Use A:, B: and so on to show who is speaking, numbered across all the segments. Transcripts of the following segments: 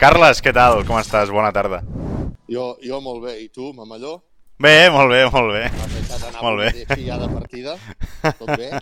A: Carles, què tal? Com estàs? Bona tarda.
B: Jo, jo molt bé. I tu, mamalló?
A: Bé, molt bé, molt bé. Molt bé.
B: ja de partida? Tot bé?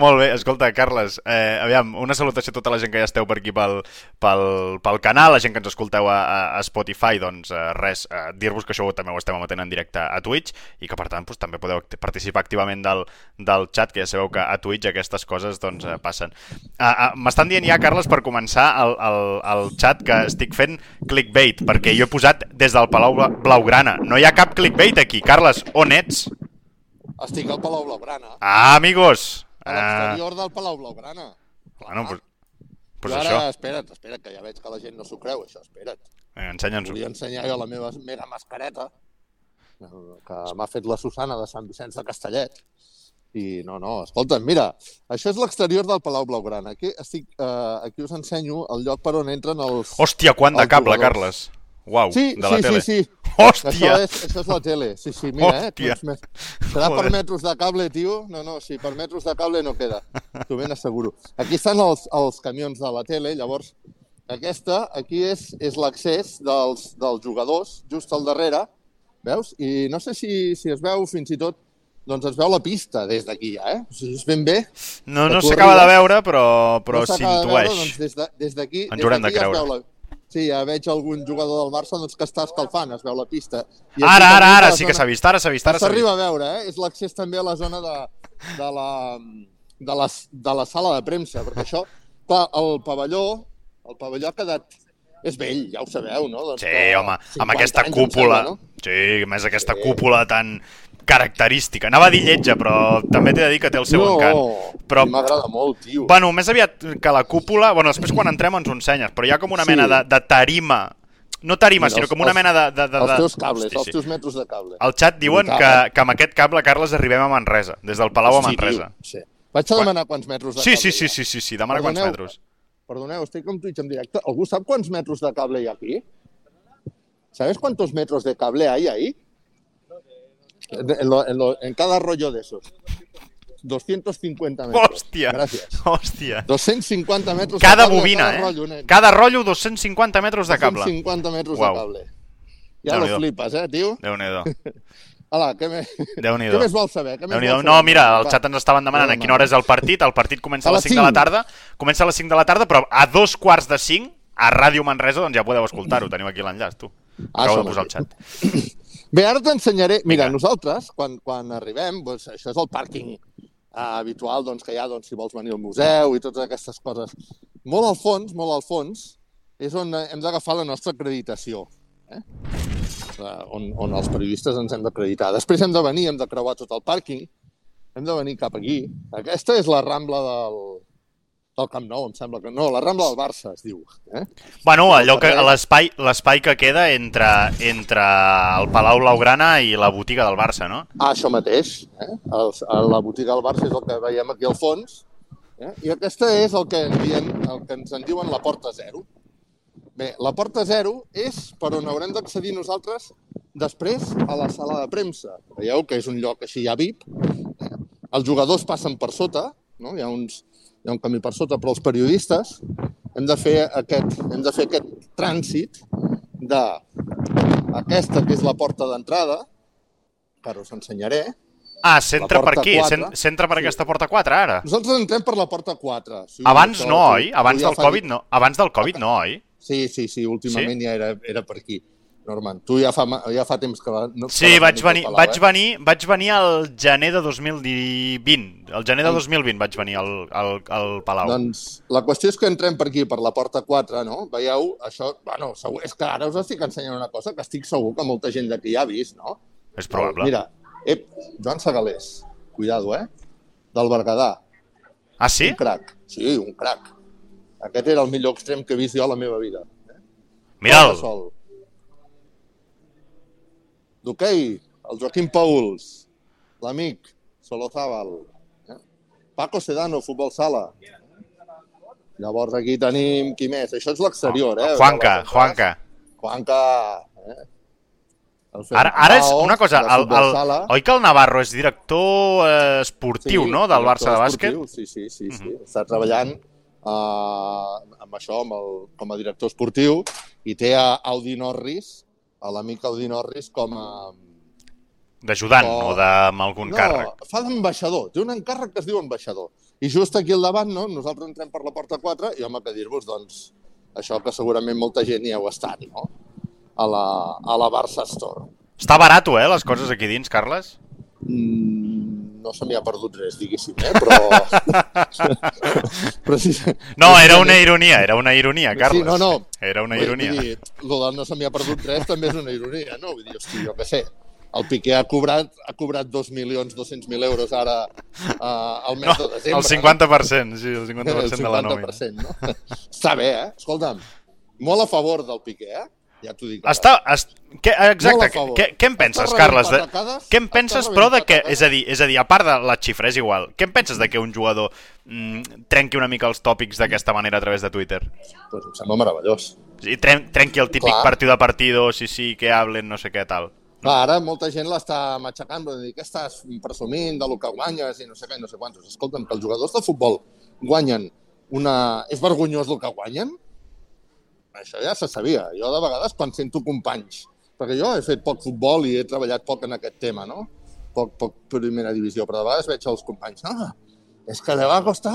A: Molt bé, escolta, Carles, eh, aviam, una salutació a tota la gent que ja esteu per aquí pel, pel, pel canal, la gent que ens escolteu a, a- Spotify, doncs eh, res, eh, dir-vos que això també ho estem emetent en directe a Twitch i que per tant doncs, també podeu participar activament del, del chat, que ja sabeu que a Twitch aquestes coses doncs, eh, passen. Ah, ah, M'estan dient ja, Carles, per començar el, el, el chat que estic fent clickbait, perquè jo he posat des del Palau Bla- Blaugrana. No hi ha cap clickbait aquí. Carles, on ets?
B: Estic al Palau Blaugrana.
A: Ah, amigos!
B: A
A: Ah,
B: l'exterior del Palau Blaugrana.
A: bueno, pues, pues
B: ara,
A: això,
B: espera't, espera't, que ja veig que la gent no s'ho creu, això, espera't.
A: eh, ensenya'ns-ho.
B: Volia ensenyar jo la meva mega mascareta, que m'ha fet la Susana de Sant Vicenç de Castellet. I no, no, escolta'm, mira, això és l'exterior del Palau Blaugrana. Aquí, estic, eh, aquí us ensenyo el lloc per on entren els...
A: Hòstia, quant de cable,
B: jugadors.
A: Carles. Uau,
B: Sí,
A: de la
B: sí,
A: tele.
B: sí, sí.
A: Hòstia!
B: Això és, això és la tele. Sí, sí, mira,
A: Hòstia.
B: eh? met- Serà per
A: Joder.
B: metres de cable, tio? No, no, sí, per metres de cable no queda. T'ho ben asseguro. Aquí estan els, els camions de la tele, llavors aquesta, aquí és, és l'accés dels, dels jugadors, just al darrere, veus? I no sé si, si es veu fins i tot, doncs es veu la pista des d'aquí ja, eh? O sigui, és ben bé.
A: No, no s'acaba de veure, però, però
B: no de
A: s'intueix.
B: Doncs des de- d'aquí
A: Ens
B: des
A: de
B: d'aquí ja es veu la... Sí, ja veig algun jugador del Barça doncs, que està escalfant, es veu la pista. I
A: Ara, ara, ara, sí que
B: zona-
A: s'ha vist, ara s'ha vist, ara
B: S'arriba a veure, eh? És l'accés també a la zona de, de, la, de, la, de la sala de premsa, perquè això, clar, el pavelló, el pavelló ha quedat... És vell, ja ho sabeu, no? Doncs
A: Sí,
B: que
A: home,
B: 50
A: amb aquesta cúpula.
B: Sembla, no?
A: Sí, més aquesta cúpula tan característica. Anava a dir lletja, però també t'he de dir que té el seu
B: no,
A: encant. Però,
B: sí, m'agrada molt, tio.
A: bueno, més aviat que la cúpula... Bueno, després quan entrem ens ho ensenyes, però hi ha com una
B: Sí.
A: mena de, de tarima. No tarima,
B: Mira,
A: sinó
B: els-
A: com una mena de... de, de,
B: Els teus cables,
A: Hosti,
B: els teus metres de cable.
A: Al xat diuen que, que amb aquest cable, Carles, arribem a Manresa, des del Palau a
B: Sí,
A: Manresa.
B: tio, sí. Vaig a demanar quants metres de
A: Sí,
B: cable
A: sí,
B: hi
A: sí,
B: ha.
A: sí, sí, sí, demana quants
B: Perdoneu.
A: metres.
B: Perdoneu, estic en Twitch en directe. Algú sap quants metres de cable hi ha aquí? ¿Sabes cuántos metros de cable hay ahí? En, en lo- en lo- en cada rollo de esos. 250 metros.
A: Hòstia,
B: Gracias.
A: hòstia.
B: 250 metros
A: Cada
B: de cable,
A: bobina,
B: cada
A: eh?
B: Rotllo, nen.
A: Cada rotllo 250 metres de cable.
B: 250 metros
A: Uau.
B: de cable. Ja
A: Déu-n'hi-do.
B: lo flipes, eh, tio?
A: Déu-n'hi-do.
B: Hola, què, me...
A: Déu-n'hi-do.
B: què més vols saber? Què més vols
A: No,
B: saber?
A: mira, el xat ens estaven demanant a quina hora és el partit. El partit comença a les
B: les
A: 5 de la
B: 5.
A: tarda. Comença a les 5 de la tarda, però a dos quarts de 5 a Ràdio Manresa doncs ja podeu escoltar-ho. Teniu aquí l'enllaç, tu.
B: Ah,
A: Acabo
B: això
A: de posar el xat.
B: Bé, ara t'ensenyaré... Mira,
A: Vinga.
B: nosaltres, quan, quan arribem, doncs, això és el pàrquing eh, habitual doncs, que hi ha doncs, si vols venir al museu i totes aquestes coses. Molt al fons, molt al fons, és on hem d'agafar la nostra acreditació. Eh? Eh, on, on els periodistes ens hem d'acreditar. Després hem de venir, hem de creuar tot el pàrquing, hem de venir cap aquí. Aquesta és la Rambla del, del Camp Nou, em sembla que... No, la Rambla del Barça, es diu. Eh?
A: Bueno, allò que l'espai que queda entre, entre el Palau Blaugrana i la botiga del Barça, no?
B: Ah, això mateix. Eh? El, la botiga del Barça és el que veiem aquí al fons. Eh? I aquesta és el que, en dien, el que ens en diuen la porta zero. Bé, la porta zero és per on haurem d'accedir nosaltres després a la sala de premsa. Veieu que és un lloc així ja VIP. Eh? Els jugadors passen per sota, no? hi, ha uns, hi ha un camí per sota, però els periodistes hem de fer aquest, hem de fer aquest trànsit de aquesta que és la porta d'entrada, que ara us ensenyaré,
A: Ah, s'entra per aquí, s'entra per aquesta porta 4 ara.
B: Nosaltres entrem per la porta 4. Sí,
A: Abans no, oi? Abans del Covid no. Abans del Covid no, oi?
B: Sí, sí, sí, últimament ja era, era per aquí. Norman, tu ja fa, ja fa temps que... va- No, que
A: Sí,
B: vas
A: vaig venir,
B: Palau,
A: vaig
B: eh?
A: venir, vaig venir al gener de 2020. El gener de 2020 vaig venir al, al, al Palau.
B: Doncs la qüestió és que entrem per aquí, per la porta 4, no? Veieu, això... Bueno, segur, és que ara us estic ensenyant una cosa que estic segur que molta gent d'aquí ja ha vist, no?
A: És probable.
B: Mira, ep, Joan Segalés, cuidado, eh? Del Berguedà,
A: Ah, sí?
B: un crac. Sí, un crac. Aquest era el millor extrem que he vist jo a la meva vida.
A: Mira'l.
B: Sol. D'hoquei, el Joaquim Pauls, l'amic Solozábal, eh? Paco Sedano, futbol sala. Llavors aquí tenim, qui més? Això és l'exterior, eh?
A: Juanca, Juanca.
B: Juanca, eh? El
A: Ara, ara és una cosa, el, el,
B: sala.
A: oi que el Navarro és director eh, esportiu, no?, del Barça de bàsquet?
B: Sí, sí, sí, sí. Està treballant uh, amb això, amb el, com a director esportiu, i té a Audi Norris, a l'amic Audi Norris, com a...
A: D'ajudant
B: O-
A: o d'amb algun
B: no,
A: càrrec.
B: fa d'ambaixador, té un encàrrec que es diu ambaixador. I just aquí al davant, no? nosaltres entrem per la porta 4 i home, que dir-vos, doncs, això que segurament molta gent hi heu estat, no? A la, a la Barça Store.
A: Està barato, eh, les coses aquí dins, Carles?
B: Mm, no se m'hi ha perdut res, diguéssim, eh? però... però sí,
A: No, era una ironia, era una ironia, Carles.
B: Sí, no, no.
A: Era una ironia.
B: Vull dir, lo del no se m'hi ha perdut res també és una ironia, no? Vull dir, hosti, jo què sé, el Piqué ha cobrat, ha cobrat 2.200.000 euros ara uh, al mes
A: No,
B: de desembre.
A: el 50%, sí, el 50%,
B: el
A: de la nòmina.
B: 50%, no? Està bé, eh? Escolta'm, molt a favor del Piqué, eh? Ja t'ho dic.
A: Està,
B: Molt a
A: exacte, què, què en penses,
B: Està
A: Carles? De... Què en penses, però, de que, és a dir, és a dir, a part de la xifra, és igual, què en penses de que un jugador mm, trenqui una mica els tòpics d'aquesta manera a través de Twitter?
B: Pues em sembla meravellós.
A: I tren trenqui el típic
B: Clar.
A: partido a partido, sí, sí, que hablen, no sé què, tal.
B: Clar, ara molta gent l'està matxacant, per dir, què estàs presumint de lo que guanyes i no sé què, no sé quantos. Escolta'm, que els jugadors de futbol guanyen una... És vergonyós el que guanyen? Això ja se sabia. Jo de vegades quan sento companys, perquè jo he fet poc futbol i he treballat poc en aquest tema, no? Poc, poc primera divisió, però de vegades veig els companys, ah, és que le va costar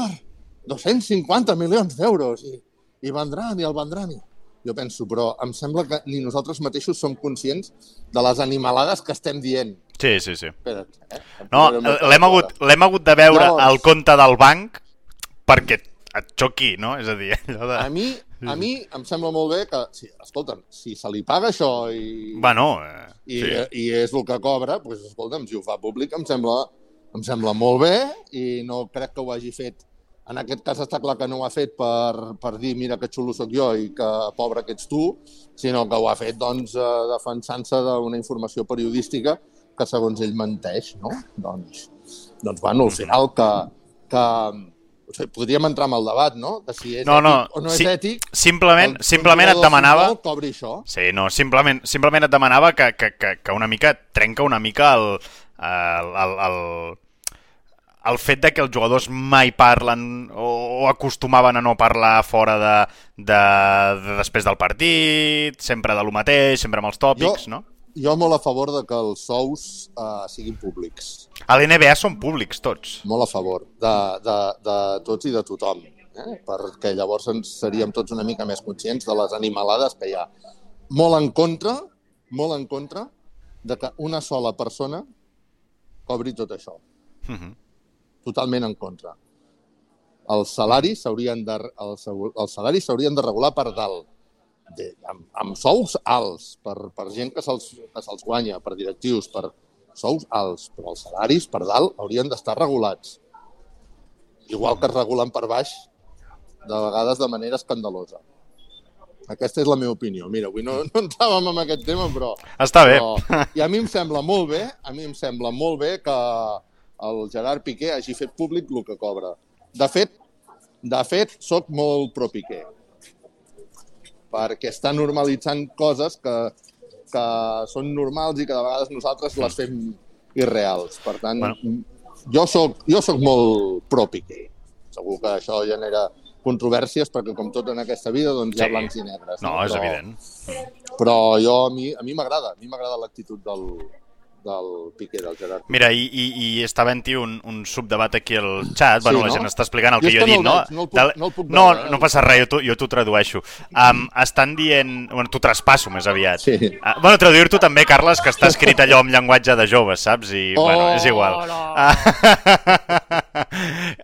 B: 250 milions d'euros i, i vendran i el vendran. I... Jo penso, però em sembla que ni nosaltres mateixos som conscients de les animalades que estem dient.
A: Sí, sí, sí.
B: Espera't, eh? Em
A: No, l'hem hagut, hagut de veure
B: Llavors-
A: al compte del banc perquè et xoqui, no? És a dir, allò de...
B: A mi, a mi em sembla molt bé que, sí, escolta'm, si se li paga això i,
A: Bueno, eh,
B: i,
A: sí.
B: i és el que cobra, doncs, escolta'm, si ho fa públic em sembla, em sembla molt bé i no crec que ho hagi fet en aquest cas està clar que no ho ha fet per, per dir mira que xulo sóc jo i que pobre que ets tu, sinó que ho ha fet doncs, eh, defensant-se d'una informació periodística que segons ell menteix, no? Doncs, doncs bueno, al final que, que podríem entrar en el debat, no? De si és
A: No, no,
B: ètic o no és
A: sí,
B: ètic.
A: simplement,
B: un
A: simplement et demanava...
B: futbol Cobri això.
A: Sí, no, simplement, simplement et demanava que, que, que, que una mica trenca una mica el, el, el, el, el fet de que els jugadors mai parlen o, o acostumaven a no parlar fora de, de, de després del partit, sempre de lo mateix, sempre amb els tòpics,
B: Jo-
A: no?
B: Jo molt a favor de que els sous uh, siguin públics.
A: A l'NBA són públics tots.
B: Molt a favor de, de, de tots i de tothom. Eh? Perquè llavors ens seríem tots una mica més conscients de les animalades que hi ha. Molt en contra, molt en contra, de que una sola persona cobri tot això.
A: Mhm.
B: Totalment en contra. Els salaris s'haurien de, els, els salaris s'haurien de regular per dalt de, amb, amb sous alts per, per gent que se'ls se'ls guanya, per directius, per sous alts, però els salaris per dalt haurien d'estar regulats. Igual que es regulen per baix, de vegades de manera escandalosa. Aquesta és la meva opinió. Mira, avui no, no entràvem en aquest tema, però...
A: Està bé.
B: Però, I a mi em sembla molt bé, a mi em sembla molt bé que el Gerard Piqué hagi fet públic el que cobra. De fet, de fet, sóc molt pro Piqué perquè està normalitzant coses que, que són normals i que de vegades nosaltres les fem irreals. Per tant,
A: Bueno.
B: jo, soc, jo soc molt pro Piqué. Segur que això genera controvèrsies perquè com tot en aquesta vida doncs hi ha
A: Sí.
B: blancs i negres.
A: No, és
B: però,
A: evident.
B: Però jo, a mi m'agrada, a mi m'agrada l'actitud del, del Piqué, del Gerard.
A: Mira, i, i, i està havent-hi un, un subdebat aquí al xat,
B: Sí,
A: bueno, la
B: no?
A: gent està explicant el
B: Jo
A: que jo he dit, no?
B: veig, no el puc-
A: Del-
B: no el puc
A: no,
B: veure,
A: no passa res, jo t'ho tradueixo. Um, estan dient... Bueno, t'ho traspasso més aviat.
B: Sí.
A: Uh, bueno, traduir-t'ho també, Carles, que està escrit allò amb llenguatge de joves, saps? I,
B: Oh,
A: bueno, és igual.
B: no.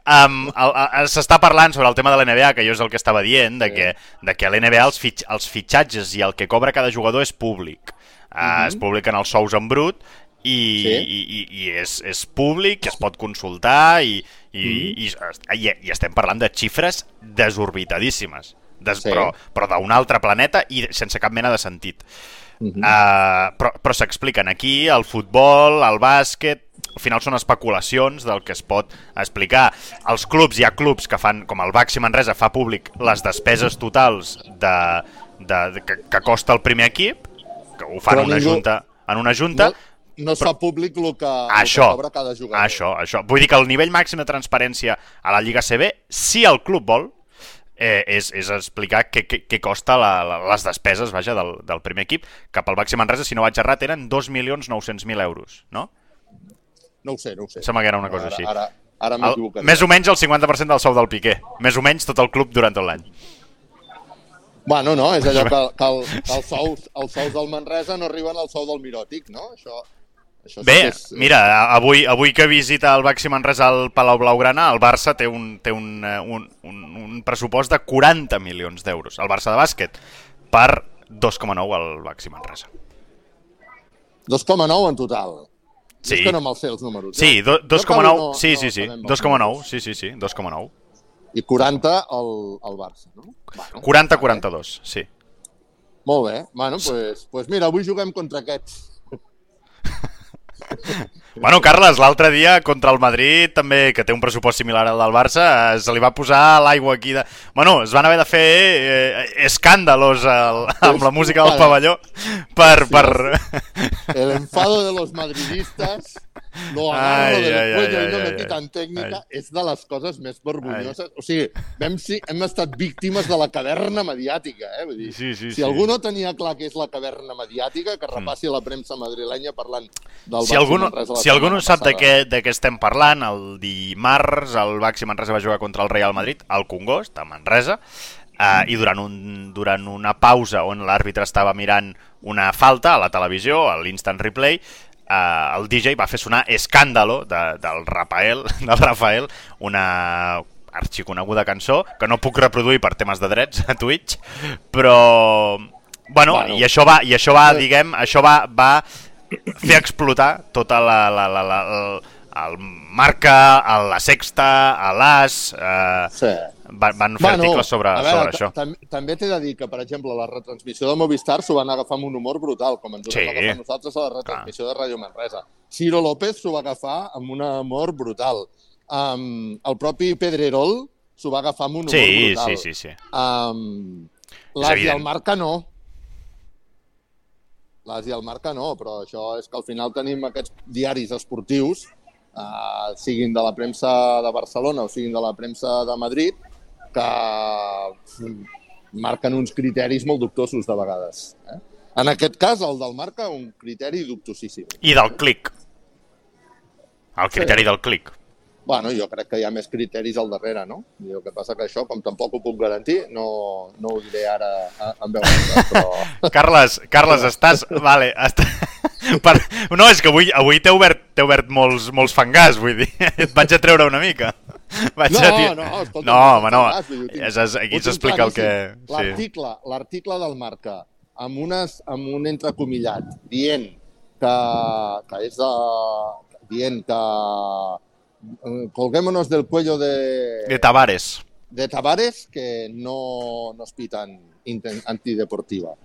A: um, el- el- S'està parlant sobre el tema de l'NBA, que jo és el que estava dient, de que, de que a l'NBA els, fitx, els fitxatges i el que cobra cada jugador és públic. Uh, Es publiquen els sous en brut i,
B: Sí.
A: i, i, i és, és públic, es pot consultar i, i, i, i, i estem parlant de xifres desorbitadíssimes, des,
B: Sí.
A: però, però d'un altre planeta i sense cap mena de sentit.
B: Mhm.
A: Uh, però però s'expliquen aquí el futbol, el bàsquet al final són especulacions del que es pot explicar. Els clubs, hi ha clubs que fan, com el Baxi Manresa fa públic les despeses totals de, de, de, que, que costa el primer equip, que ho fan
B: Però
A: una
B: ningú-
A: junta, en una junta,
B: No, no es fa públic el que, el
A: això,
B: que cobra cada jugador.
A: això, això. Vull dir que el nivell màxim de transparència a la Lliga CB, si el club vol, eh, és, és explicar què, què, què costa la, la, les despeses vaja, del, del primer equip. Cap al Baxi Manresa, si no vaig errat, eren 2.900.000 euros, no?
B: No ho sé, no ho sé.
A: Sembla que era una cosa
B: ara,
A: així.
B: Ara, ara
A: El, més o menys el 50% del sou del Piqué. Més o menys tot el club durant tot l'any.
B: Bueno, no, és allò que, que, el, que els, sous, els sous del Manresa no arriben al sou del Miròtic, no? Això, això sí
A: Bé,
B: és,
A: mira, avui, avui que visita el Baxi Manresa al Palau Blaugrana, el Barça té un, té un, eh, un, un, un pressupost de 40 milions d'euros, el Barça de bàsquet, per 2,9 al Baxi Manresa.
B: 2,9 en total.
A: Sí.
B: És que no me'l sé els números.
A: Sí,
B: eh?
A: do-
B: Jo acabo
A: 2,9,
B: no-
A: sí,
B: no
A: sí, sí,
B: els
A: 2,9,
B: números.
A: sí, sí, sí, 2,9.
B: I 40 al, al Barça, no? Bueno,
A: 40-42, sí.
B: Molt bé. Bueno, doncs pues, pues mira, avui juguem contra aquests.
A: Bueno, Carles, l'altre dia contra el Madrid, també, que té un pressupost similar al del Barça, eh, se li va posar l'aigua aquí de... Bueno, es van haver de fer eh, escàndalos al, amb la música del pavelló per... per...
B: El enfado de los madridistas lo agarro
A: Ai,
B: del
A: ai,
B: cuello
A: ai,
B: i no
A: ai,
B: me
A: ai.
B: quitan tècnica
A: Ai.
B: és de les coses més vergonyoses. O sigui, vam si, hem estat víctimes de la caverna mediàtica, eh? Vull dir,
A: Sí, sí,
B: si
A: sí.
B: algú no tenia clar què és la caverna mediàtica, que repassi la premsa madrilenya parlant del
A: Si
B: Baxi
A: algú, no,
B: Manresa
A: si algú no sap de què, de què estem parlant, el dimarts el Baxi Manresa va jugar contra el Real Madrid al Congost, a Manresa, eh, i durant, un, durant una pausa on l'àrbitre estava mirant una falta a la televisió, a l'instant replay, eh, el DJ va fer sonar Escàndalo de, del Rafael, del Rafael, una arxiconeguda cançó que no puc reproduir per temes de drets a Twitch, però bueno,
B: Bueno.
A: i això va, i això va, diguem, això va, va fer explotar tota la, la, la, la, el, el marca, la sexta, a l'as, eh,
B: Sí.
A: Van, van fer articles sobre,
B: veure,
A: sobre això.
B: tam- També t'he de dir que, per exemple, la retransmissió de Movistar s'ho van agafar amb un humor brutal, com ens ho
A: Sí.
B: vam agafar nosaltres a la retransmissió de Ràdio Manresa. Ciro López s'ho va agafar amb un humor brutal. Um, el propi Pedrerol s'ho va agafar amb un humor
A: Sí,
B: brutal.
A: sí, sí, sí.
B: Um, L'As i
A: evident.
B: el Marca no. L'As i el Marca no, però això és que al final tenim aquests diaris esportius, uh, siguin de la premsa de Barcelona o siguin de la premsa de Madrid, que marquen uns criteris molt dubtosos de vegades. Eh? En aquest cas, el del Marca, un criteri dubtosíssim.
A: I del clic. El criteri del clic.
B: Bueno, jo crec que hi ha més criteris al darrere, no? I el que passa que això, com tampoc ho puc garantir, no, no ho diré ara a- en veu alta, però...
A: Carles, Carles, estàs... Vale, està... per... No, és que avui, avui t'he obert, obert molts, molts fangars, vull dir. Et vaig a treure una mica. Vaig
B: No,
A: a dir...
B: no, escolta,
A: no, home, no. és, aquí s'explica el que... Sí.
B: L'article l'article del Marca, amb, unes, amb un entrecomillat, dient que, que és de... dient que eh, colguémonos del cuello de,
A: De Tavares.
B: de Tavares que no, no es piten antideportiva.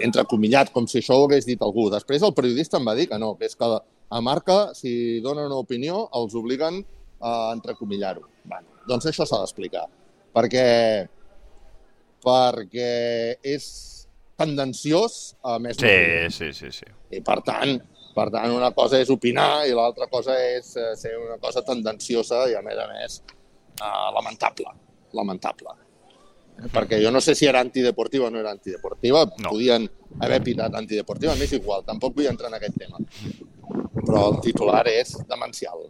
B: Entrecomillat, com si això ho hagués dit algú. Després el periodista em va dir que no, que és que a Marca, si donen una opinió, els obliguen a entrecomillar-ho. Bueno, doncs això s'ha d'explicar. Perquè, perquè és tendenciós a més.
A: Sí, sí, sí, sí.
B: I per tant, per tant, una cosa és opinar i l'altra cosa és eh, ser una cosa tendenciosa i, a més a més, eh, lamentable. Lamentable. Eh, Perquè jo no sé si era antideportiva o no era antideportiva.
A: No.
B: Podien haver pitat antideportiva, m'és igual. Tampoc vull entrar en aquest tema. Però el titular és demencial.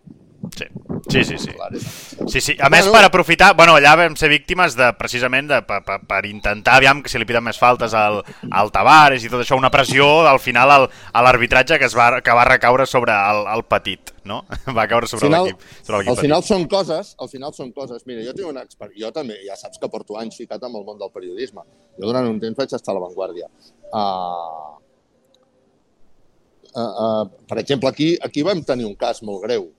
A: Sí, sí, sí. sí. Sí, sí. A més,
B: Bueno.
A: per aprofitar... Bueno, allà vam ser víctimes de, precisament de, per, per, per intentar, aviam, que si li piden més faltes al, al Tavares i tot això, una pressió al final al, a l'arbitratge que, es va, que va recaure sobre el, el petit, no? Va caure sobre
B: final,
A: l'equip
B: al final són coses, al final són coses. Mira, jo tinc una experiència, jo també, ja saps que porto anys ficat amb el món del periodisme. Jo durant un temps vaig estar a l'avantguàrdia. Uh, uh, uh, per exemple, aquí, aquí vam tenir un cas molt greu,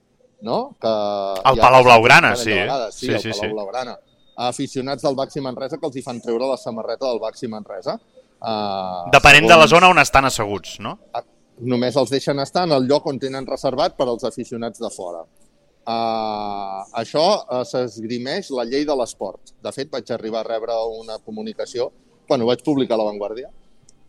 B: no? Que
A: El Palau Blaugrana, sí.
B: vegades, sí,
A: Sí,
B: el
A: sí,
B: Palau
A: sí.
B: Blaugrana. Aficionats del Baxi Manresa que els hi fan treure la samarreta del Baxi Manresa. Uh,
A: Depenent de la zona on estan asseguts, no?
B: només els deixen estar en el lloc on tenen reservat per als aficionats de fora. Uh, això uh, s'esgrimeix la llei de l'esport. De fet, vaig arribar a rebre una comunicació quan ho vaig publicar a l'avantguàrdia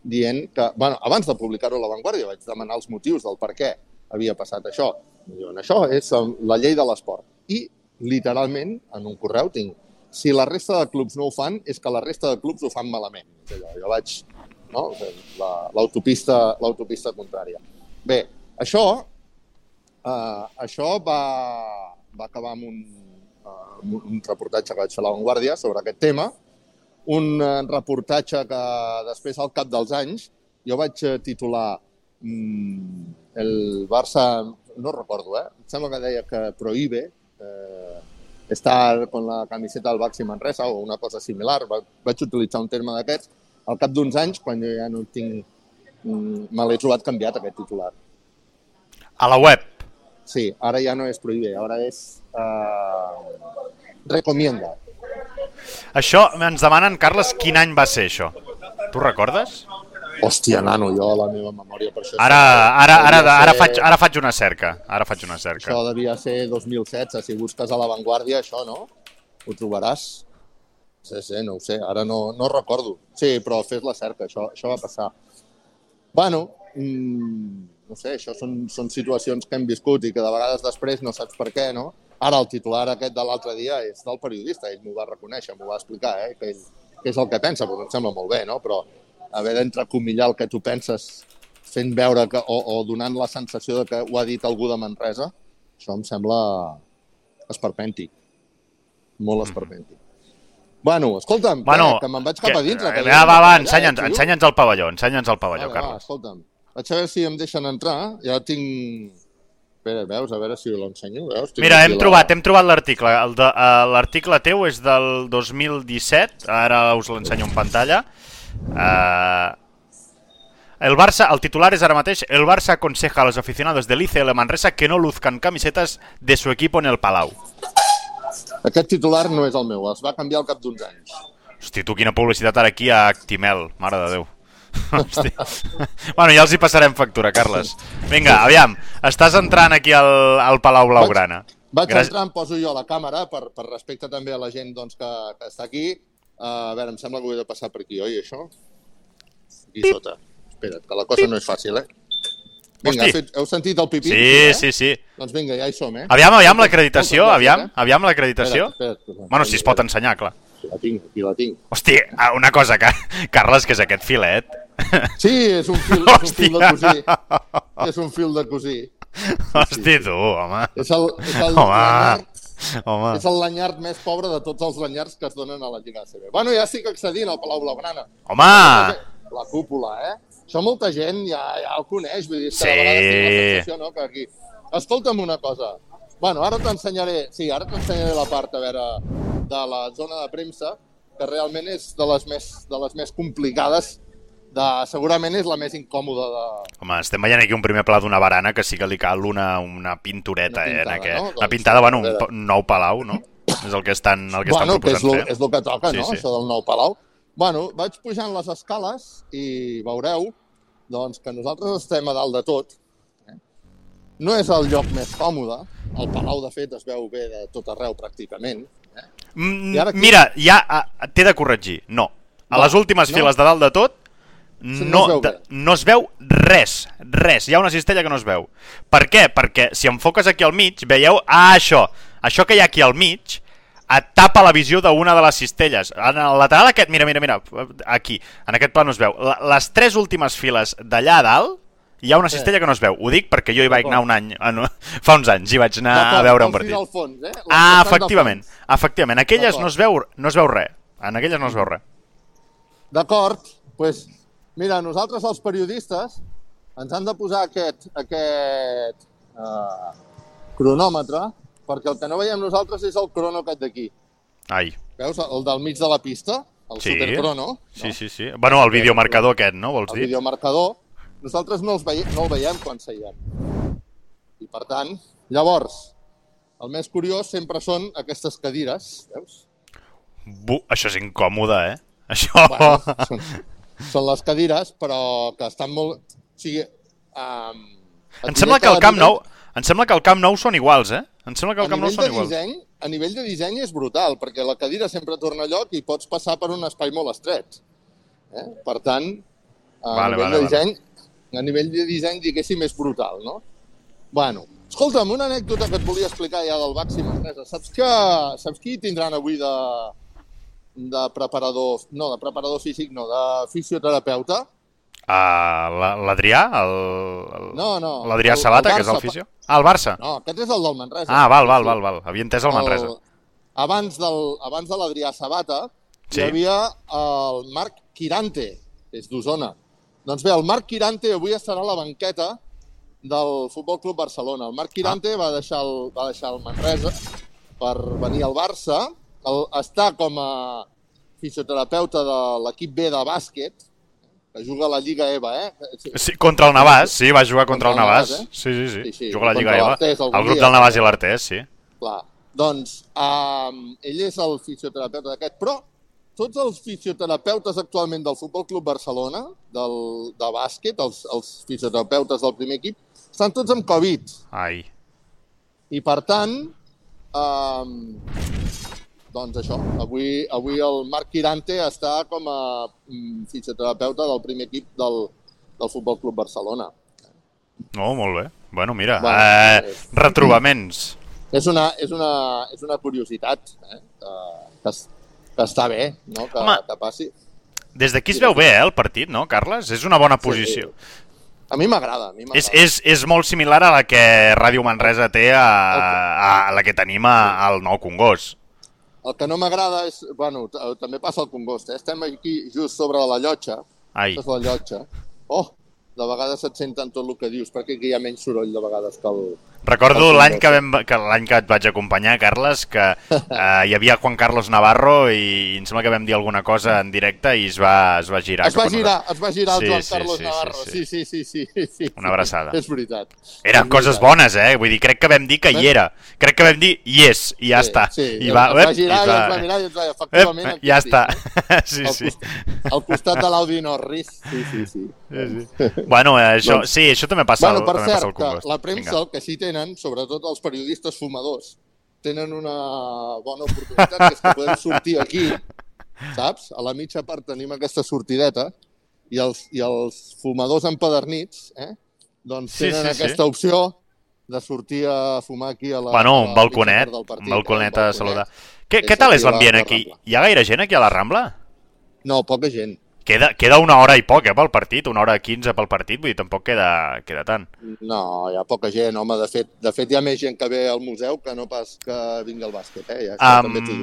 B: dient que, bueno, abans de publicar-ho a l'avantguàrdia vaig demanar els motius del per què havia passat això. I diuen, això és um, la llei de l'esport. I, literalment, en un correu tinc si la resta de clubs no ho fan, és que la resta de clubs ho fan malament. Allò, jo vaig... No? La- L'autopista l'autopista contrària. Bé, això, eh, això va, va acabar amb un, amb un reportatge que vaig fer a La Vanguardia sobre aquest tema, un eh, reportatge que després, al cap dels anys, jo vaig eh, titular mm, el Barça, no recordo, eh? Em sembla que deia que prohíbe eh, estar con la camiseta del Baxi Manresa o una cosa similar. Va- Vaig utilitzar un terme d'aquests. Al cap d'uns anys, quan jo ja no tinc... mm, Me l'he trobat canviat, aquest titular.
A: A la web.
B: Sí, ara ja no és prohibir, ara és... Eh, recomienda.
A: Això, ens demanen, Carles, quin any va ser això? Tu recordes?
B: Hòstia, nano, jo la meva memòria per això...
A: Ara, ara, ara, ara,
B: ser-
A: faig, ara faig una cerca. Ara faig una cerca.
B: Això devia ser 2016. Si busques a l'avantguàrdia, això, no? Ho trobaràs. Sí, sí, no ho sé. Ara no, no recordo. Sí, però fes la cerca. Això, això va passar. Bueno, mm, no sé, això són, són situacions que hem viscut i que de vegades després no saps per què, no? Ara, el titular aquest de l'altre dia és del periodista. Ell m'ho va reconèixer, m'ho va explicar, eh? Que ell, què és el que pensa, però em sembla molt bé, no? Però haver d'entrecomillar el que tu penses fent veure que, o, o donant la sensació de que ho ha dit algú de Manresa, això em sembla esperpèntic. Molt esperpèntic. Bueno, escolta'm,
A: Bueno,
B: que, que me'n vaig cap a dintre. Que
A: va,
B: ja
A: va, va,
B: allà,
A: ensenya'ns
B: tio.
A: ensenya'ns el pavelló, ensenya'ns el pavelló,
B: Vale, va,
A: Carles.
B: escolta'm. Vaig a veure si em deixen entrar. Ja tinc... Espera, veus? A veure si l'ensenyo.
A: Mira, hem
B: la-
A: trobat, hem trobat l'article. Eh, L'article teu és del 2017, ara us l'ensenyo en pantalla. Uh, el Barça, el titular és ara mateix, el Barça aconseja a los aficionados del ICL Manresa que no luzcan camisetas de su equipo en el Palau.
B: Aquest titular no és el meu, es va canviar al cap d'uns anys.
A: Hosti, tu quina publicitat ara aquí a Actimel, mare de Déu. Hosti. bueno, ja els hi passarem factura, Carles. Vinga, aviam, estàs entrant aquí al, al Palau Blaugrana.
B: Vaig
A: Gràcies-
B: entrar, em poso jo la càmera per, per respecte també a la gent doncs, que, que està aquí. Uh, a veure, em sembla que ho he de passar per aquí, oi, això? Aquí sota. Espera't, que la cosa no és fàcil, eh? Vinga,
A: Hosti.
B: fet, heu sentit el pipí?
A: Sí,
B: eh?
A: sí, sí.
B: Doncs vinga, ja hi som, eh?
A: Aviam, aviam l'acreditació, aviam,
B: eh?
A: aviam l'acreditació. Bueno, si es pot ensenyar, clar.
B: Aquí la tinc, aquí la tinc.
A: Hosti, ah, una cosa, que, Carles, que és aquest filet.
B: Sí, és un fil, és un fil de cosir. És un fil de cosir.
A: Hosti, tu, home.
B: És el, és el,
A: Home, home.
B: és el lanyard més pobre de tots els lanyards que es donen a la Lliga ACB. Bueno, ja estic accedint al Palau Blaugrana.
A: Home!
B: La cúpula, eh? Això molta gent ja, ja el coneix, vull dir, és que
A: Sí.
B: a vegades tinc la sensació, no?, que aquí... Escolta'm una cosa. Bueno, ara t'ensenyaré, sí, ara t'ensenyaré la part, a veure, de la zona de premsa, que realment és de les més, de les més complicades, de, segurament és la més incòmoda de...
A: Home, estem veient aquí un primer pla d'una barana que sí que li cal una, una pintureta,
B: Una
A: eh? En
B: pintada,
A: aquest...
B: no? Doncs,
A: pintada, bueno, un, nou palau, no? És el que estan, el que estan
B: bueno, que és,
A: proposant
B: lo,
A: fer.
B: és el que toca,
A: Sí,
B: no?,
A: sí.
B: això del nou Palau. Bueno, vaig pujant les escales i veureu doncs, que nosaltres estem a dalt de tot. Eh? No és el lloc més còmode. El Palau, de fet, es veu bé de tot arreu, pràcticament. Eh?
A: Mm,
B: I ara aquí-
A: Mira, ja ah, t'he de corregir. No. A les últimes
B: no.
A: files de dalt de tot
B: no
A: no,
B: es
A: de- no es veu res, res. Hi ha una cistella que no es veu. Per què? Perquè si enfoques aquí al mig, veieu, ah, això, això que hi ha aquí al mig, et tapa la visió d'una de les cistelles. En el lateral aquest, mira, mira, mira, aquí, en aquest pla no es veu. Les tres últimes files d'allà dalt, hi ha una cistella que no es veu. Ho dic perquè jo hi vaig anar un any, ah, no, fa uns anys, hi vaig anar a veure un partit.
B: al fons, eh?
A: Ah, efectivament, efectivament. Aquelles no es, veu, no es veu res. En aquelles no es veu res.
B: D'acord, doncs, pues, mira, nosaltres els periodistes ens han de posar aquest, aquest uh, cronòmetre, perquè el que no veiem nosaltres és el crono aquest d'aquí.
A: Ai,
B: Veus, el del mig de la pista, el
A: Sí.
B: supercrono,
A: sí, sí, sí. Bueno, el videomarcador aquest, no? Vols
B: el
A: dir?
B: videomarcador, nosaltres no, els veiem, no el veiem quan seiem. I per tant, llavors, el més curiós sempre són aquestes cadires, veus?
A: Bu, això és incòmode, eh? Això...
B: Bueno, són, són les cadires, però que estan molt... O sigui, um,
A: Em sembla que el Camp Nou... Em sembla que el Camp Nou són iguals, eh? Em sembla que
B: a
A: el Camp Nou són iguals.
B: disseny, a nivell de disseny és brutal, perquè la cadira sempre torna a lloc i pots passar per un espai molt estret. Eh? Per tant, a
A: Vale,
B: nivell
A: vale,
B: de
A: vale.
B: disseny, a nivell de disseny, diguéssim, és brutal, no? Bueno, escolta'm, una anècdota que et volia explicar ja del Baxi Manresa. Saps que saps qui tindran avui de, de preparador, no, de preparador físic, no, de fisioterapeuta.
A: Uh, L'Adrià? El,
B: no, no.
A: L'Adrià Sabata, que és el fisio? Ah, el Barça.
B: No, aquest és el del Manresa.
A: Ah, val, val, val, val. Havia entès el Manresa. El,
B: abans, del, abans de l'Adrià Sabata sí. hi havia el Marc Quirante, que és d'Osona. Doncs bé, el Marc Quirante avui estarà a la banqueta del Futbol Club Barcelona. El Marc Quirante ah. va, deixar el, va deixar el Manresa per venir al Barça. El, està com a fisioterapeuta de l'equip B de bàsquet, que juga a la Lliga EVA, eh?
A: Sí, contra el Navàs, sí, va jugar contra, contra el Navàs. Eh? Sí, sí, sí, sí, sí, juga a la Lliga EVA. El grup del Navàs i l'Artés, sí.
B: Clar. Doncs um, ell és el fisioterapeuta d'aquest, però tots els fisioterapeutes actualment del Futbol Club Barcelona, del, de bàsquet, els, els fisioterapeutes del primer equip, estan tots amb Covid.
A: Ai.
B: I per tant, um, doncs això, avui, avui el Marc Quirante està com a mm, fisioterapeuta del primer equip del, del Futbol Club Barcelona.
A: No, oh, molt bé. Bueno, mira, bueno, eh, és... retrobaments.
B: És una, és una, és una curiositat eh? que, que, que està bé no? que, Home, que passi.
A: Des d'aquí es veu bé, eh, el partit, no, Carles? És una bona posició.
B: Sí. A mi m'agrada.
A: És, és, és molt similar a la que Ràdio Manresa té a, a, a la que tenim a, al Nou Congost.
B: El que no m'agrada és... Bueno, també passa al Congost, eh? Estem aquí just sobre la llotja.
A: Ai.
B: És la llotja. Oh, de vegades et senten tot el que dius, perquè aquí hi ha menys soroll de vegades que el...
A: Recordo l'any que, vam, que l'any que et vaig acompanyar, Carles, que eh, hi havia Juan Carlos Navarro i em sembla que vam dir alguna cosa en directe i es va, es va girar.
B: Es va girar, es va girar sí, el Juan sí, Carlos sí, Navarro, sí sí. sí, sí, sí, sí.
A: Una abraçada.
B: És veritat.
A: Eren és coses veritat. bones, eh? Vull dir, crec que vam dir que hi era. Crec que vam dir yes, i ja sí, està.
B: Sí, I va, es va girar i, va... i es va mirar i es va, efectivament...
A: Ep, ja està. sí,
B: al
A: sí.
B: Costat, al costat de l'Audi Norris. Sí, sí, sí.
A: sí, sí. Bueno, això, doncs, sí, això també passa,
B: bueno, per
A: també
B: cert,
A: passa al Congost.
B: la premsa Vinga. el que sí tenen, sobretot els periodistes fumadors, tenen una bona oportunitat, que és que podem sortir aquí, saps? A la mitja part tenim aquesta sortideta, i els, i els fumadors empadernits, eh? doncs tenen sí, sí, aquesta sí. opció de sortir a fumar aquí a la...
A: Bueno, un balconet, partit, un balconet eh? a saludar. Què, què tal és l'ambient aquí? Hi ha gaire gent aquí a la Rambla?
B: No, poca gent.
A: Queda, queda una hora i poc, eh, pel partit, una hora i quinze pel partit, vull dir, tampoc queda, queda tant.
B: No, hi ha poca gent, home, de fet, de fet hi ha més gent que ve al museu que no pas que vingui al bàsquet, eh? Ja, um, també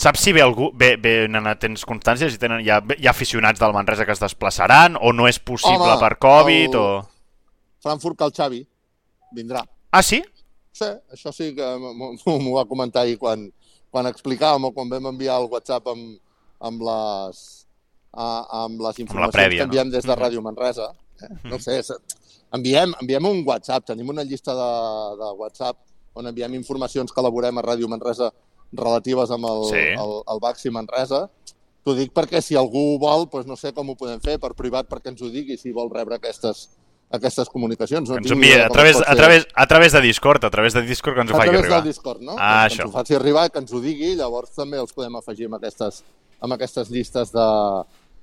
A: Saps si ve algú, ve, ve, nena, tens constància, si tenen, hi, ha, hi ha aficionats del Manresa que es desplaçaran, o no és possible home, per Covid, el... o...
B: Frankfurt que el Xavi vindrà.
A: Ah, sí?
B: Sí, això sí que m'ho va comentar ahir quan, quan explicàvem o quan vam enviar el WhatsApp amb, amb les uh, amb les informacions amb prèvia, que enviem no? des de Ràdio Manresa. Eh? No sé, enviem, enviem un WhatsApp, tenim una llista de, de WhatsApp on enviem informacions que elaborem a Ràdio Manresa relatives amb el, sí. el, el Baxi Manresa. T'ho dic perquè si algú vol, doncs no sé com ho podem fer, per privat perquè ens ho digui, si vol rebre aquestes, aquestes comunicacions. No
A: ens envia a través, a, través, a través de Discord, a través de Discord que ens ho faci arribar.
B: A través del Discord, no?
A: Ah,
B: que això. ens ho faci arribar, que ens ho digui, llavors també els podem afegir amb aquestes, amb aquestes llistes de,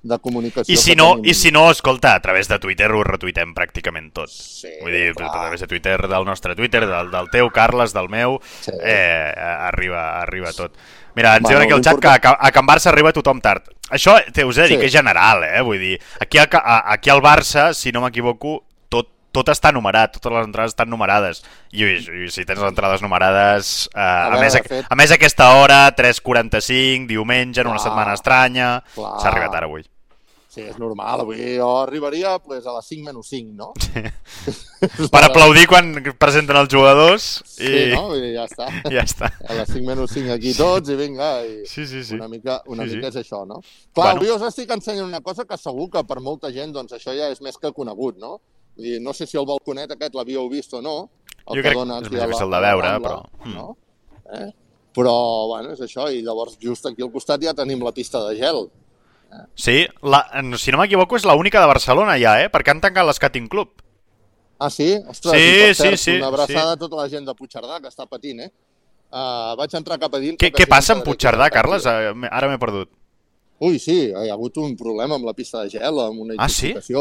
B: de comunicació.
A: I si, no, tenim... I si no, escolta, a través de Twitter ho retuitem pràcticament tot.
B: Sí,
A: Vull dir, clar. a través de Twitter, del nostre Twitter, del, del teu, Carles, del meu, sí. eh, arriba, arriba tot. Mira, ens bueno, diuen aquí al xat que a, a Can Barça arriba tothom tard. Això, te us he de dir sí. que és general, eh? Vull dir, aquí, a, aquí al Barça, si no m'equivoco, tot, tot està numerat, totes les entrades estan numerades. I, i si tens les entrades numerades, eh, a, a, més, a, a més aquesta hora, 3.45, diumenge, en una setmana estranya, s'ha arribat ara avui.
B: Sí, és normal. Avui jo arribaria pues, a les 5 menys 5, no?
A: Sí. per aplaudir quan presenten els jugadors.
B: I... Sí, no? I ja està.
A: Ja està.
B: A les 5 menys 5 aquí tots i vinga. I
A: sí, sí, sí.
B: Una mica, una sí, mica sí. és això, no? Clar, bueno. avui us estic ensenyant una cosa que segur que per molta gent doncs, això ja és més que conegut, no? Dir, no sé si el balconet aquest l'havíeu vist o no.
A: El jo crec que és més difícil de veure, Rambla, però...
B: No? Eh? Però, bueno, és això. I llavors just aquí al costat ja tenim la pista de gel
A: Sí, la, si no m'equivoco és l'única de Barcelona ja, eh? Perquè han tancat l'Skating Club.
B: Ah, sí? Ostres,
A: sí, sí, sí.
B: Una abraçada
A: sí.
B: a tota la gent de Puigcerdà que està patint, eh? Uh, vaig entrar cap a dins...
A: Què, què passa amb Puigcerdà, Carles? Uh, ara m'he perdut.
B: Ui, sí, hi ha hagut un problema amb la pista de gel, amb una
A: ah, sí?
B: sí?
A: sí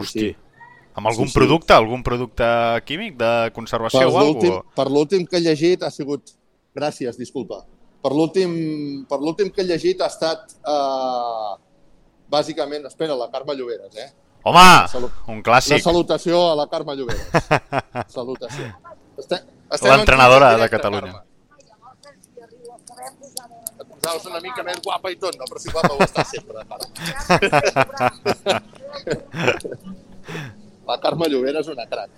A: Hosti. Sí. Amb algun sí, producte, sí. algun producte químic de conservació
B: per
A: o alguna?
B: Per l'últim que he llegit ha sigut... Gràcies, disculpa per l'últim que he llegit ha estat eh, bàsicament, espera, la Carme Lloberes, eh?
A: Home,
B: Salut.
A: un
B: Una
A: clàssic.
B: salutació a la Carme Lloberes. Salutació.
A: L'entrenadora
B: en
A: de Catalunya.
B: Carme. Posaves una mica més guapa i tot, no? Però si guapa ho està sempre, Carme. La Carme Lloberes és una crac.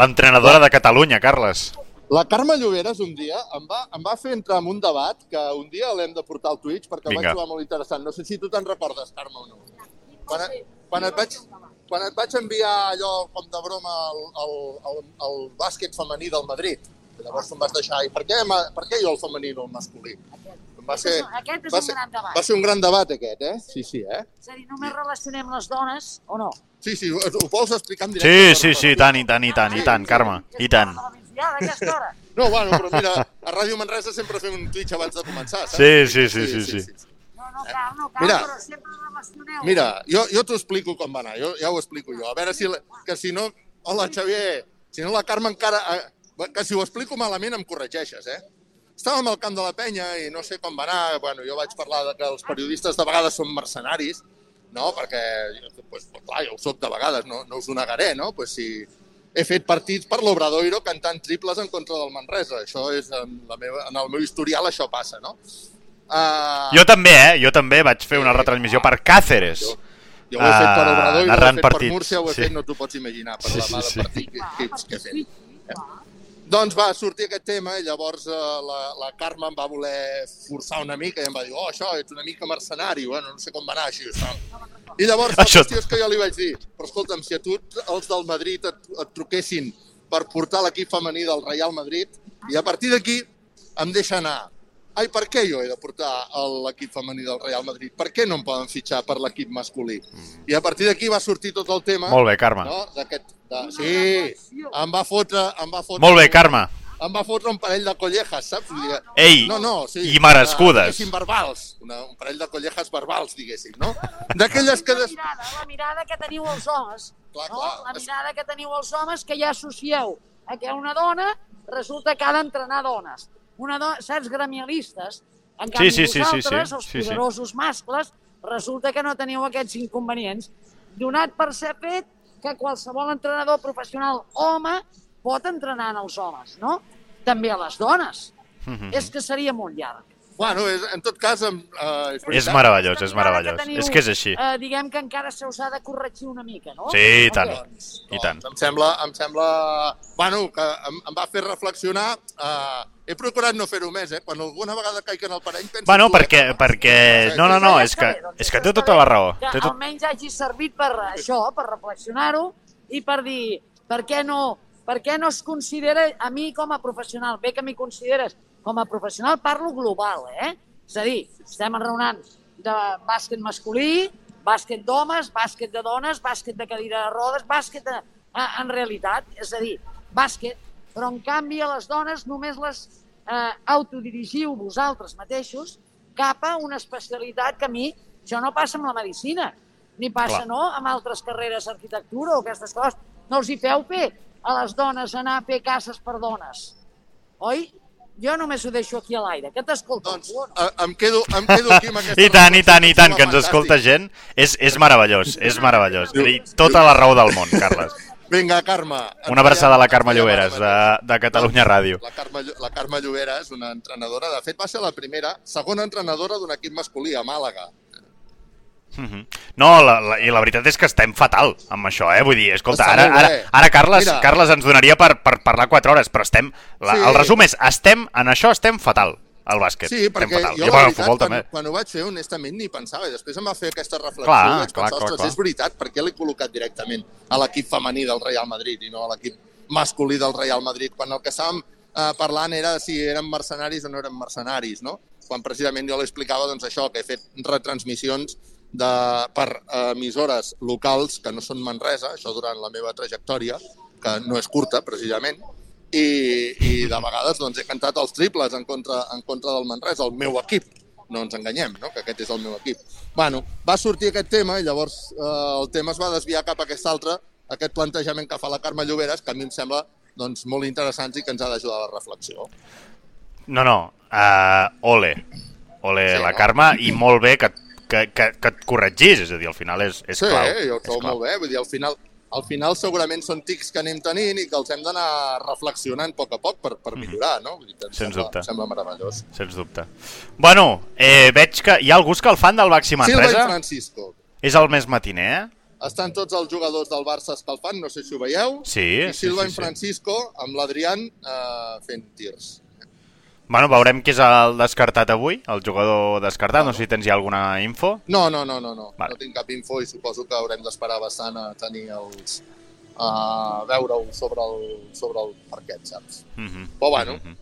A: L'entrenadora de Catalunya, Carles.
B: La Carme Lloberes un dia em va, em va fer entrar en un debat que un dia l'hem de portar al Twitch perquè el
A: Vinga.
B: vaig trobar molt interessant. No sé si tu te'n recordes, Carme, o no. Quan, quan, et vaig, quan et vaig enviar allò com de broma al, al, al, al bàsquet femení del Madrid, llavors em vas deixar, i per què, per què jo el femení no el masculí? Va ser,
C: Aquest és
B: va
C: un
B: ser,
C: gran debat.
B: va ser un gran debat aquest, eh? Sí, sí, eh?
C: És a dir, només relacionem les dones o no?
B: Sí, sí, ho, ho vols explicar en directe?
A: Sí, sí, sí, tant, i tant, i tant, i tant, Carme, i tant.
C: A la migdiada, a aquesta hora.
B: No, bueno, però mira, a Ràdio Manresa sempre fem un Twitch abans de començar, saps?
A: Sí, sí, sí, sí, sí.
C: No, no cal, no cal,
B: Mira.
C: però sempre relacioneu.
B: Mira, jo, jo t'ho explico com va anar, jo, ja ho explico jo. A veure si, la- que si no... Hola, Xavier! Si no la Carme encara... eh, Que si ho explico malament em corregeixes, eh? Estàvem al camp de la penya i no sé com va anar. Bueno, jo vaig parlar de que els periodistes de vegades són mercenaris, no? Perquè, pues, pues, clar, jo ho soc de vegades, no, no us ho negaré, no? Pues si he fet partits per l'Obradoiro cantant triples en contra del Manresa. Això és, en, la meva, en el meu historial això passa, no? Uh,
A: Jo també, eh? Jo també vaig fer una retransmissió per Càceres.
B: Jo, jo ho he fet per
A: Ah,
B: Obrador i ho he fet per
A: partits,
B: Múrcia, ho he
A: sí.
B: fet, no t'ho pots imaginar, per
A: Sí,
B: la
A: sí,
B: mà de
A: sí.
B: partit que, que, que he fet.
C: Sí,
B: Doncs va sortir aquest tema i llavors eh, la, la Carme em va voler forçar una mica i em va dir, oh, això, ets una mica mercenari, bueno, no sé com va anar així. Això. I llavors la
A: Això-
B: qüestió és que jo li vaig dir, però escolta'm, si a tu els del Madrid et, et truquessin per portar l'equip femení del Real Madrid i a partir d'aquí em deixa anar. Ai, per què jo he de portar l'equip femení del Real Madrid? Per què no em poden fitxar per l'equip masculí? I a partir d'aquí va sortir tot el tema...
A: Molt bé, Carme.
B: No? D'aquest... De... Sí, em va fotre... Em va fotre
A: Molt bé, Carme.
B: Em va fotre un parell de collejas, saps?
A: Ei,
B: no, no, sí,
A: i merescudes.
B: de- Diguéssim, verbals. Una, un parell de collejas verbals, diguéssim, no? D'aquelles que...
C: La
B: Des...
C: mirada, la mirada que teniu els homes,
B: Clar,
C: no?
B: clar.
C: La mirada que teniu els homes que ja associeu a que una dona resulta que ha d'entrenar dones. Una dona, saps, gremialistes. En canvi,
A: sí, sí, sí,
C: vosaltres,
A: sí,
C: els
A: sí, sí.
C: poderosos mascles, resulta que no teniu aquests inconvenients. Donat per ser fet que qualsevol entrenador professional home pot entrenar en els homes, no? També a les dones.
A: Mhm.
C: És que seria molt llarg.
B: Bueno, és, en tot cas... em- Eh, és,
A: És meravellós, és meravellós.
C: teniu,
A: És que és així.
C: Eh, diguem que encara se us ha de corregir una mica, no?
A: Sí, i tant.
C: Ok.
B: Doncs,
A: I tant.
B: Em sembla, em sembla... Bueno, que em, em va fer reflexionar... Eh, he procurat no fer-ho més, eh? Quan alguna vegada caic en el parell penso...
A: Bueno, perquè,
B: eh?
A: perquè... No, no, no, és que,
C: doncs
A: és que té tota la raó.
C: Que
A: tot...
C: almenys hagi servit per això, per reflexionar-ho i per dir per què no, per què no es considera a mi com a professional, bé que m'hi consideres com a professional, parlo global, eh? És a dir, estem enraonant de bàsquet masculí, bàsquet d'homes, bàsquet de dones, bàsquet de cadira de rodes, bàsquet de, en realitat, és a dir, bàsquet, però en canvi a les dones només les eh, autodirigiu vosaltres mateixos cap a una especialitat que a mi, això no passa amb la medicina, ni passa,
A: Clar.
C: no?, amb altres carreres, arquitectura o aquestes coses. No els hi feu fer a les dones anar a fer cases per dones. Oi? Jo només ho deixo aquí a l'aire. Que t'escolta
B: Doncs
C: algú no?
B: eh, em, quedo, em quedo aquí amb aquesta...
A: I tant, i tant, i tant, que ens escolta gent. És, és meravellós, és meravellós. I tota la raó del món, Carles.
B: Vinga, Carme.
A: Una abraçada a la Carme Lloberes, de, de Catalunya
B: Doncs,
A: Ràdio.
B: La Carme, la Carme Llobera és una entrenadora, de fet va ser la primera, segona entrenadora d'un equip masculí a Màlaga.
A: Mhm. No, la, la, i la veritat és que estem fatal amb això, eh? Vull dir, escolta,
B: Està
A: ara, ara, ara Carles,
B: Mira.
A: Carles ens donaria per, per parlar 4 hores, però estem... La,
B: Sí.
A: El resum és, estem, en això estem fatal, al bàsquet.
B: Sí, perquè
A: fatal.
B: jo
A: I,
B: la veritat,
A: futbol
B: quan,
A: també.
B: quan ho vaig fer, honestament, ni pensava. Després em va fer aquesta reflexió
A: Clar,
B: i vaig
A: clar,
B: pensar,
A: clar,
B: ostres,
A: clar.
B: és veritat, per què l'he col·locat directament a l'equip femení del Real Madrid i no a l'equip masculí del Real Madrid, quan el que estàvem eh, parlant era si eren mercenaris o no eren mercenaris, no? Quan precisament jo li explicava doncs, això, que he fet retransmissions de, per eh, emissores locals que no són Manresa, això durant la meva trajectòria, que no és curta, precisament, i, i de vegades doncs, he cantat els triples en contra, en contra del Manresa, el meu equip, no ens enganyem, no? que aquest és el meu equip. Bueno, va sortir aquest tema i llavors eh, el tema es va desviar cap a aquest altre, aquest plantejament que fa la Carme Lloberes, que a mi em sembla doncs, molt interessant i que ens ha d'ajudar a la reflexió.
A: No, no, uh, ole. Ole
B: Sí,
A: la
B: no?
A: Carme, i molt bé que, que, que, que et corregís, és a dir, al final és, és
B: sí,
A: clau.
B: jo ho
A: és
B: trobo molt bé. Vull dir, al final, al final segurament són tics que anem tenint i que els hem d'anar reflexionant a poc a poc per, per millorar, no? Vull dir,
A: Mhm. Sens
B: sembla,
A: dubte.
B: em sembla meravellós.
A: Sens dubte. Bueno, eh, veig que hi ha algú que el fan del Baxi
B: Silva i
A: Manresa.
B: Francisco.
A: És el més matiner, eh?
B: Estan tots els jugadors del Barça escalfant, no sé si ho veieu.
A: Sí,
B: I
A: sí,
B: Silva
A: sí,
B: i
A: sí.
B: Francisco amb l'Adrián eh, fent tirs.
A: Bueno, veurem qui és el descartat avui, el jugador descartat. No sé si tens ja alguna info.
B: No, no, no, no, no.
A: Vale.
B: No tinc cap info i suposo que haurem d'esperar bastant a tenir els... a veure-ho sobre el, sobre el parquet, saps?
A: Mhm.
B: Però bueno.
A: Mhm.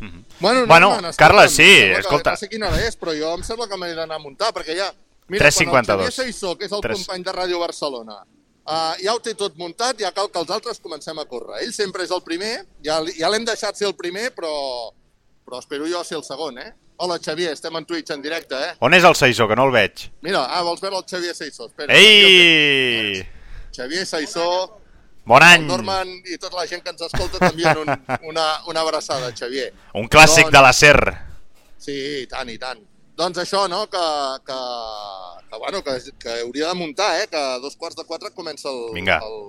A: Mhm.
B: Bueno,
A: Bueno,
B: escolta'm,
A: Carles, sí,
B: em sembla que-
A: escolta.
B: No sé quina hora és, però jo em sembla que m'he d'anar a muntar, perquè ja... Mira,
A: 3.52.
B: quan el Xavier que és el
A: Tres.
B: company de Ràdio Barcelona, uh, ja ho té tot muntat, ja cal que els altres comencem a córrer. Ell sempre és el primer, ja, ja l'hem deixat ser el primer, però, però espero jo ser el segon, eh? Hola, Xavier, estem en Twitch en directe, eh?
A: On és el Saissó, que no el veig?
B: Mira, ah, vols veure el Xavier Saissó? Espera,
A: Ei!
B: Xavier Saissó,
A: Bon any!
B: el Norman i tota la gent que ens escolta t'envien un, una, una abraçada, Xavier.
A: Un clàssic
B: Doncs-
A: de la SER.
B: Sí, i tant, i tant. Doncs això, no?, que, que, que, bueno, que, que hauria de muntar, eh?, que a dos quarts de quatre comença el,
A: Vinga.
B: el,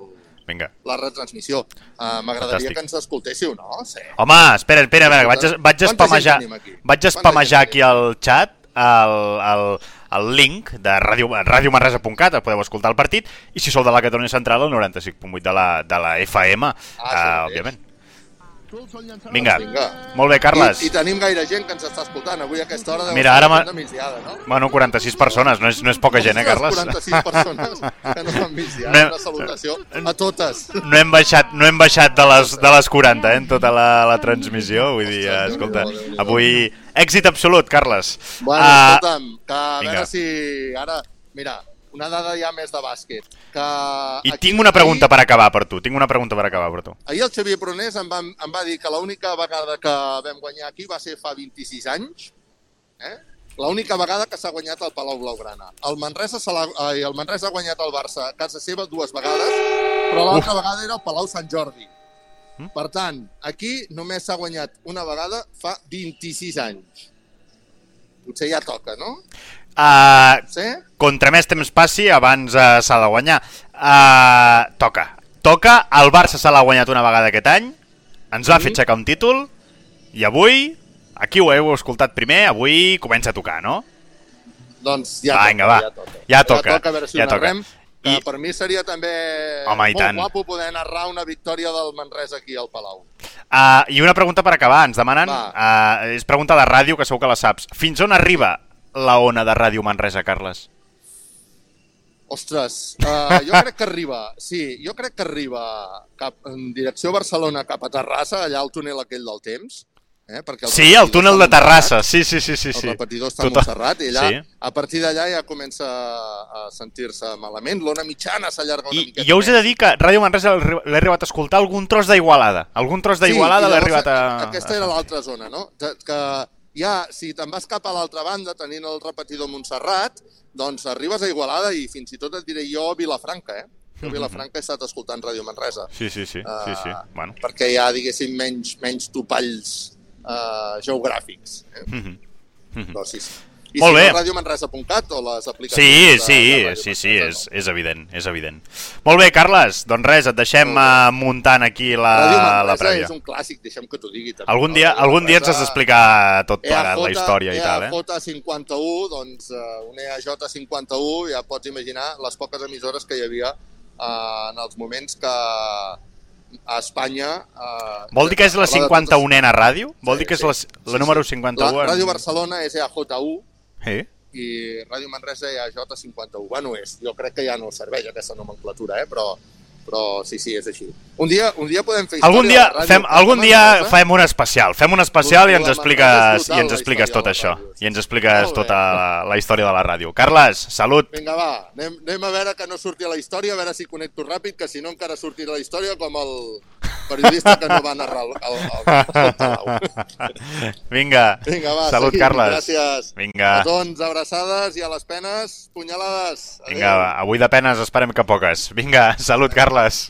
A: Vinga.
B: la retransmissió. Uh, M'agradaria que ens escoltéssiu, no? Sí.
A: Home, espera, espera, espera, vaig, vaig espamejar,
B: aquí?
A: vaig espamejar aquí al xat el, el, el link de radio, radiomanresa.cat, podeu escoltar el partit, i si sou de la Catalunya Central, el 95.8 de la, de la FM,
B: Ah,
A: uh,
B: mateix.
A: òbviament. Vinga.
B: Vinga.
A: Molt bé, Carles.
B: I, I tenim gaire gent que ens està escoltant. Avui a aquesta hora deu
A: Mira, ara
B: de migdiada, no?
A: Bueno, 46 persones, no és, no és poca gent, eh, Carles?
B: 46 persones que no fan migdiada.
A: No-
B: Una salutació a totes.
A: No hem baixat, no hem baixat de, les, de les 40, eh, en tota la, la transmissió. Vull dir,
B: Ostres,
A: escolta, avui èxit absolut, Carles.
B: Bueno,
A: Ah,
B: escolta'm, que a
A: vinga.
B: veure si... Ara, mira, una dada ja més de bàsquet. Que
A: I
B: aquí-
A: tinc una pregunta
B: ahir,
A: per acabar per tu, tinc una pregunta per acabar per tu.
B: Ahir el Xavier Pronés em va, em va dir que l'única vegada que vam guanyar aquí va ser fa 26 anys. Eh? L'única vegada que s'ha guanyat al Palau Blaugrana. El Manresa, se ai, el Manresa ha guanyat al Barça a casa seva dues vegades, però l'altra vegada era al Palau Sant Jordi.
A: Mm.
B: Per tant, aquí només s'ha guanyat una vegada fa 26 anys. Potser ja toca, no?
A: Uh,
B: Sí?
A: contra més temps passi, abans uh, s'ha de guanyar. Uh, toca. Toca, el Barça se l'ha guanyat una vegada aquest any, ens va
B: Mhm.
A: fer aixecar un títol, i avui, aquí ho heu escoltat primer, avui comença a tocar, no?
B: Doncs ja
A: Va,
B: toca,
A: vinga, va.
B: ja toca.
A: Ja toca,
B: Ja toca, a veure si
A: ja toca.
B: Que
A: I-
B: per mi seria també
A: Home,
B: molt
A: tant.
B: guapo poder narrar una victòria del Manresa aquí al Palau.
A: Uh, I una pregunta per acabar, ens demanen,
B: Va.
A: uh, és pregunta de ràdio, que segur que la saps. Fins on arriba la ona de Ràdio Manresa, Carles?
B: Ostres, uh, jo crec que arriba, sí, jo crec que arriba cap, en direcció a Barcelona cap a Terrassa, allà al túnel aquell del temps. Eh? Perquè
A: Sí, el túnel de Terrassa, sí, sí, sí, sí.
B: El
A: sí.
B: repetidor està a
A: Total-
B: Montserrat i allà,
A: Sí.
B: a partir d'allà ja comença a sentir-se malament. L'ona mitjana s'allarga una
A: I,
B: miqueta
A: I jo us he de dir que Ràdio Manresa l'he arri- l'he arribat a escoltar algun tros d'Igualada. Algun tros d'Igualada
B: i
A: l'he arribat a...
B: Aquesta era l'altra zona, no? Que, que ja, si te'n vas cap a l'altra banda, tenint el repetidor Montserrat, doncs arribes a Igualada i fins i tot et diré jo Vilafranca, eh? Jo a Vilafranca he estat escoltant Ràdio Manresa.
A: Sí, sí, sí, sí, sí.
B: Ah,
A: Bueno.
B: Perquè hi ha, diguéssim, menys, menys topalls uh, geogràfics. Eh?
A: Mhm. Mhm.
B: Però sí, sí. I
A: Molt
B: si
A: bé.
B: no, radiomanresa.cat o les aplicacions
A: Sí,
B: de,
A: sí,
B: de
A: sí, sí, és,
B: no?
A: és evident, és evident. Molt bé, Carles, doncs res, et deixem uh, muntant aquí la, la prèvia.
B: és un clàssic, deixem que t'ho digui. També,
A: Algun
B: no?
A: dia,
B: Ràdio
A: algun dia ens has d'explicar tot plegat, la història i tal, eh?
B: EAJ51, doncs uh, un EAJ51, ja pots imaginar les poques emissores que hi havia uh, en els moments que a Espanya... Uh,
A: Vol dir que és la 51ena ràdio? Vol dir que és la, la número 51?
B: La Ràdio Barcelona és EAJ1
A: Sí?
B: i Ràdio Manresa EAJ51. Bueno, és, jo crec que ja no serveix aquesta nomenclatura, eh? però, però sí, sí, és així. Un dia, un dia podem fer
A: Algun dia, fem, algun dia
B: Manresa.
A: fem un especial, fem un especial i ens expliques, i ens expliques tot això. I ens expliques tota la, la història de la ràdio. Carles, salut!
B: Vinga, va, anem, anem a veure que no surti a la història, a veure si connecto ràpid, que si no encara sortirà la història com el periodista que no va narrar el, el, el, el.
A: Vinga,
B: Vinga, va,
A: salut,
B: seguim.
A: Carles.
B: Gràcies.
A: Vinga.
B: Petons, abraçades i a les penes, punyalades. Adéu.
A: Vinga, avui de penes esperem que poques. Vinga, salut, Carles.